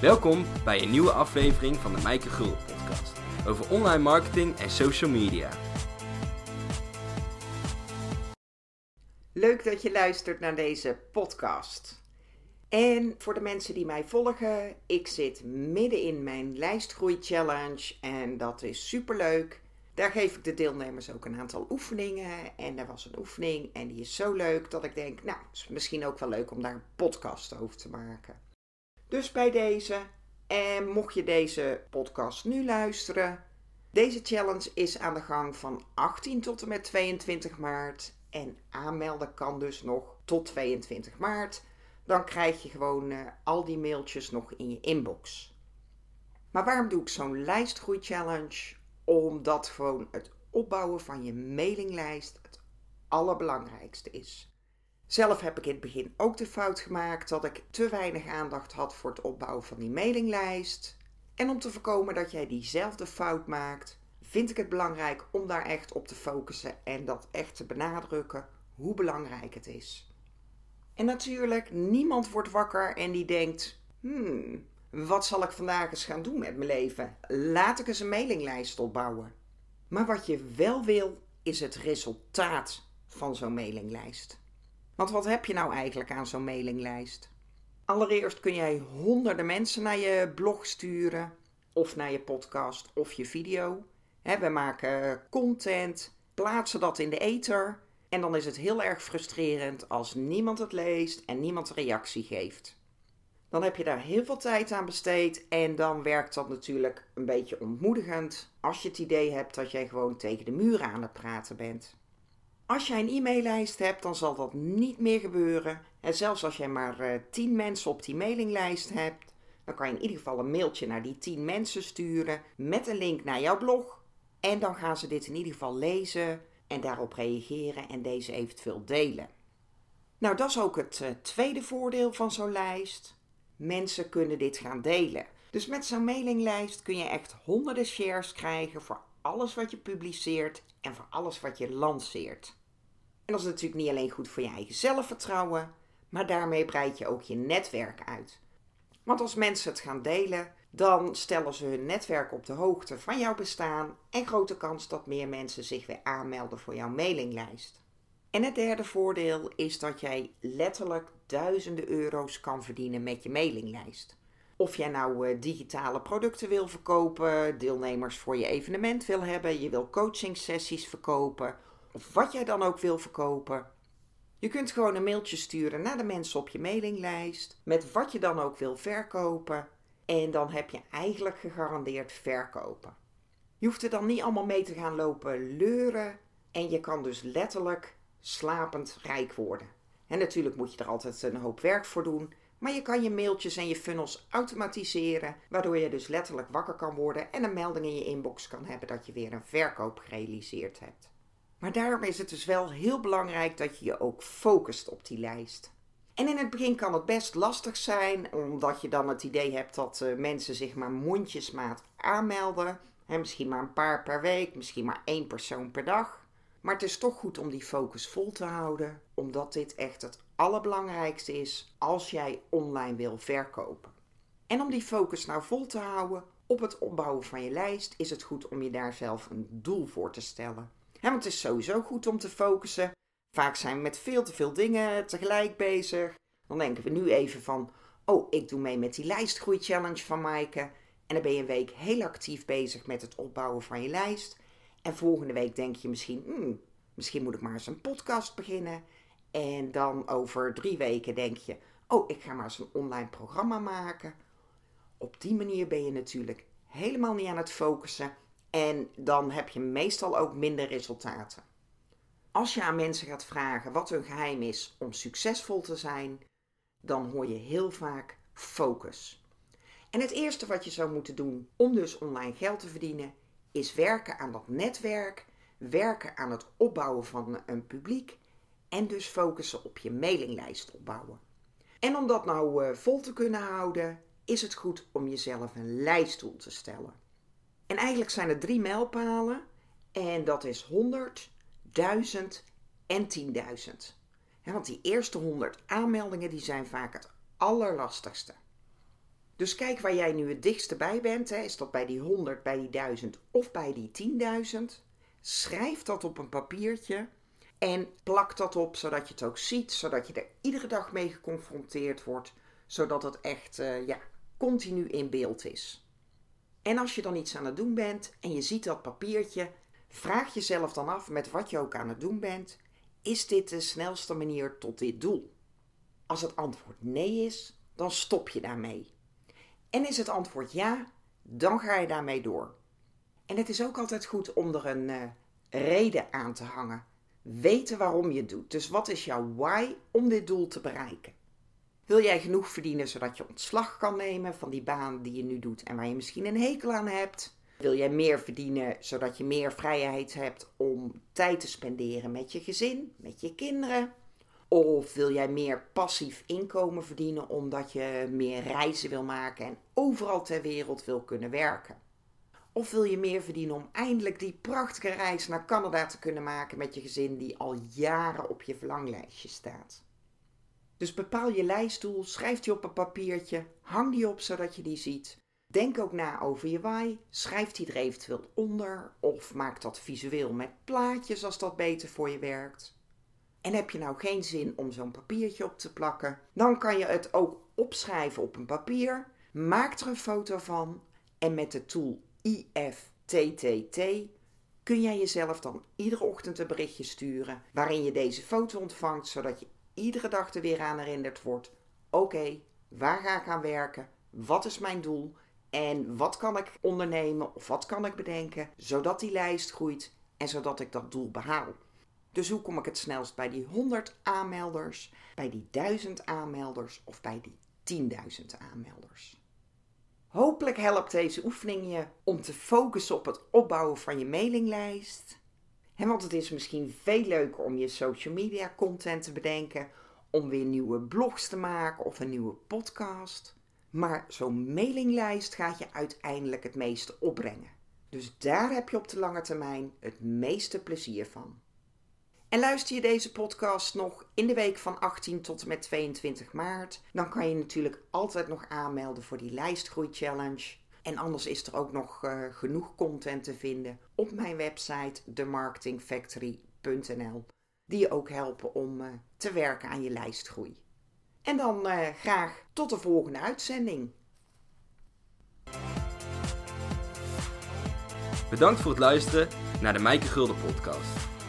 Welkom bij een nieuwe aflevering van de Mijke Gul podcast over online marketing en social media. Leuk dat je luistert naar deze podcast. En voor de mensen die mij volgen, ik zit midden in mijn lijstgroei challenge en dat is superleuk. Daar geef ik de deelnemers ook een aantal oefeningen. En er was een oefening en die is zo leuk dat ik denk, nou, het is misschien ook wel leuk om daar een podcast over te maken. Dus bij deze, en mocht je deze podcast nu luisteren, deze challenge is aan de gang van 18 tot en met 22 maart. En aanmelden kan dus nog tot 22 maart. Dan krijg je gewoon uh, al die mailtjes nog in je inbox. Maar waarom doe ik zo'n lijstgroei challenge? Omdat gewoon het opbouwen van je mailinglijst het allerbelangrijkste is. Zelf heb ik in het begin ook de fout gemaakt dat ik te weinig aandacht had voor het opbouwen van die mailinglijst. En om te voorkomen dat jij diezelfde fout maakt, vind ik het belangrijk om daar echt op te focussen en dat echt te benadrukken hoe belangrijk het is. En natuurlijk, niemand wordt wakker en die denkt: hmm, wat zal ik vandaag eens gaan doen met mijn leven? Laat ik eens een mailinglijst opbouwen. Maar wat je wel wil, is het resultaat van zo'n mailinglijst. Want wat heb je nou eigenlijk aan zo'n mailinglijst? Allereerst kun jij honderden mensen naar je blog sturen, of naar je podcast of je video. we maken content, plaatsen dat in de ether. En dan is het heel erg frustrerend als niemand het leest en niemand reactie geeft. Dan heb je daar heel veel tijd aan besteed en dan werkt dat natuurlijk een beetje ontmoedigend als je het idee hebt dat jij gewoon tegen de muur aan het praten bent. Als jij een e-maillijst hebt, dan zal dat niet meer gebeuren. En zelfs als jij maar uh, eh, 10 mensen op die mailinglijst hebt, dan kan je in ieder geval een mailtje naar die 10 mensen sturen met een link naar jouw blog. En dan gaan ze dit in ieder geval lezen en daarop reageren en deze eventueel delen. Nou, dat is ook het uh, tweede voordeel van zo'n lijst. Mensen kunnen dit gaan delen. Dus met zo'n mailinglijst kun je echt honderden shares krijgen voor alles wat je publiceert en voor alles wat je lanceert. En dat is natuurlijk niet alleen goed voor je eigen zelfvertrouwen, maar daarmee breid je ook je netwerk uit. Want als mensen het gaan delen, dan stellen ze hun netwerk op de hoogte van jouw bestaan en grote kans dat meer mensen zich weer aanmelden voor jouw mailinglijst. En het derde voordeel is dat jij letterlijk duizenden euro's kan verdienen met je mailinglijst. Of jij nou uh, digitale producten wil verkopen, deelnemers voor je evenement wil hebben, je wil coaching sessies verkopen of wat jij dan ook wil verkopen. Je kunt gewoon een mailtje sturen naar de mensen op je mailinglijst met wat je dan ook wil verkopen. En dan heb je eigenlijk gegarandeerd verkopen. Je hoeft er dan niet allemaal mee te gaan lopen leuren. En je kan dus letterlijk slapend rijk worden. En natuurlijk moet je er altijd een hoop werk voor doen. Maar je kan je mailtjes en je funnels automatiseren, waardoor je dus letterlijk wakker kan worden en een melding in je inbox kan hebben dat je weer een verkoop gerealiseerd hebt. Maar daarom is het dus wel heel belangrijk dat je je ook focust op die lijst. En in het begin kan het best lastig zijn, omdat je dan het idee hebt dat uh, mensen zich maar mondjesmaat aanmelden. Misschien maar een paar per week, misschien maar één persoon per dag. Maar het is toch goed om die focus vol te houden, omdat dit echt het allerbelangrijkste is als jij online wil verkopen. En om die focus nou vol te houden op het opbouwen van je lijst, is het goed om je daar zelf een doel voor te stellen. Want het is sowieso goed om te focussen. Vaak zijn we met veel te veel dingen tegelijk bezig. Dan denken we nu even van, oh, ik doe mee met die lijstgroei challenge van Maaike. En dan ben je een week heel actief bezig met het opbouwen van je lijst. En volgende week denk je misschien, hmm, misschien moet ik maar eens een podcast beginnen. En dan over drie weken denk je, oh, ik ga maar eens een online programma maken. Op die manier ben je natuurlijk helemaal niet aan het focussen. En dan heb je meestal ook minder resultaten. Als je aan mensen gaat vragen wat hun geheim is om succesvol te zijn, dan hoor je heel vaak focus. En het eerste wat je zou moeten doen om dus online geld te verdienen, is werken aan dat netwerk, werken aan het opbouwen van een publiek en dus focussen op je mailinglijst opbouwen. En om dat nou uh, vol te kunnen houden, is het goed om jezelf een lijstdoel te stellen. En eigenlijk zijn er drie mijlpalen en dat is 100, 1000 en 10.000. want die eerste 100 aanmeldingen die zijn vaak het allerlastigste. Dus kijk waar jij nu het dichtste bij bent. Hè. Is dat bij die 100, bij die 1000 of bij die 10.000? Schrijf dat op een papiertje en plak dat op zodat je het ook ziet, zodat je er iedere dag mee geconfronteerd wordt, zodat het echt uh, ja, continu in beeld is. En als je dan iets aan het doen bent en je ziet dat papiertje, vraag jezelf dan af met wat je ook aan het doen bent: is dit de snelste manier tot dit doel? Als het antwoord nee is, dan stop je daarmee. En is het antwoord ja, dan ga je daarmee door. En het is ook altijd goed om er een uh, reden aan te hangen. Weten waarom je het doet. Dus wat is jouw why om dit doel te bereiken? Wil jij genoeg verdienen zodat je ontslag kan nemen van die baan die je nu doet en waar je misschien een hekel aan hebt? Wil jij meer verdienen zodat je meer vrijheid hebt om tijd te spenderen met je gezin, met je kinderen? Of wil jij meer passief inkomen verdienen omdat je meer reizen wil maken en overal ter wereld wil kunnen werken? Of wil je meer verdienen om eindelijk die prachtige reis naar Canada te kunnen maken met je gezin die al jaren op je verlanglijstje staat? Dus bepaal je lijstdoel, schrijf die op een papiertje, hang die op zodat je die ziet. Denk ook na over je why, schrijf die er eventueel onder of maak dat visueel met plaatjes als dat beter voor je werkt. En heb je nou geen zin om zo'n papiertje op te plakken, dan kan je het ook opschrijven op een papier, maak er een foto van en met de tool IFTTT kun jij jezelf dan iedere ochtend een berichtje sturen waarin je deze foto ontvangt, zodat je iedere dag er weer aan herinnerd wordt: oké, waar ga ik aan werken? Wat is mijn doel? En wat kan ik ondernemen of wat kan ik bedenken zodat die lijst groeit en zodat ik dat doel behaal? Dus hoe kom ik het snelst bij die 100 aanmelders, bij die 1000 aanmelders of bij die 10.000 aanmelders? Hopelijk helpt deze oefening je om te focussen op het opbouwen van je mailinglijst. En want het is misschien veel leuker om je social media content te bedenken, om weer nieuwe blogs te maken of een nieuwe podcast. Maar zo'n mailinglijst gaat je uiteindelijk het meeste opbrengen. Dus daar heb je op de lange termijn het meeste plezier van. En luister je deze podcast nog in de week van 18 tot en met 22 maart, dan kan je natuurlijk altijd nog aanmelden voor die lijstgroei challenge. En anders is er ook nog uh, genoeg content te vinden op mijn website themarketingfactory.nl, die je ook helpen om uh, te werken aan je lijstgroei. En dan uh, graag tot de volgende uitzending. Bedankt voor het luisteren naar de Mijke Gulden podcast.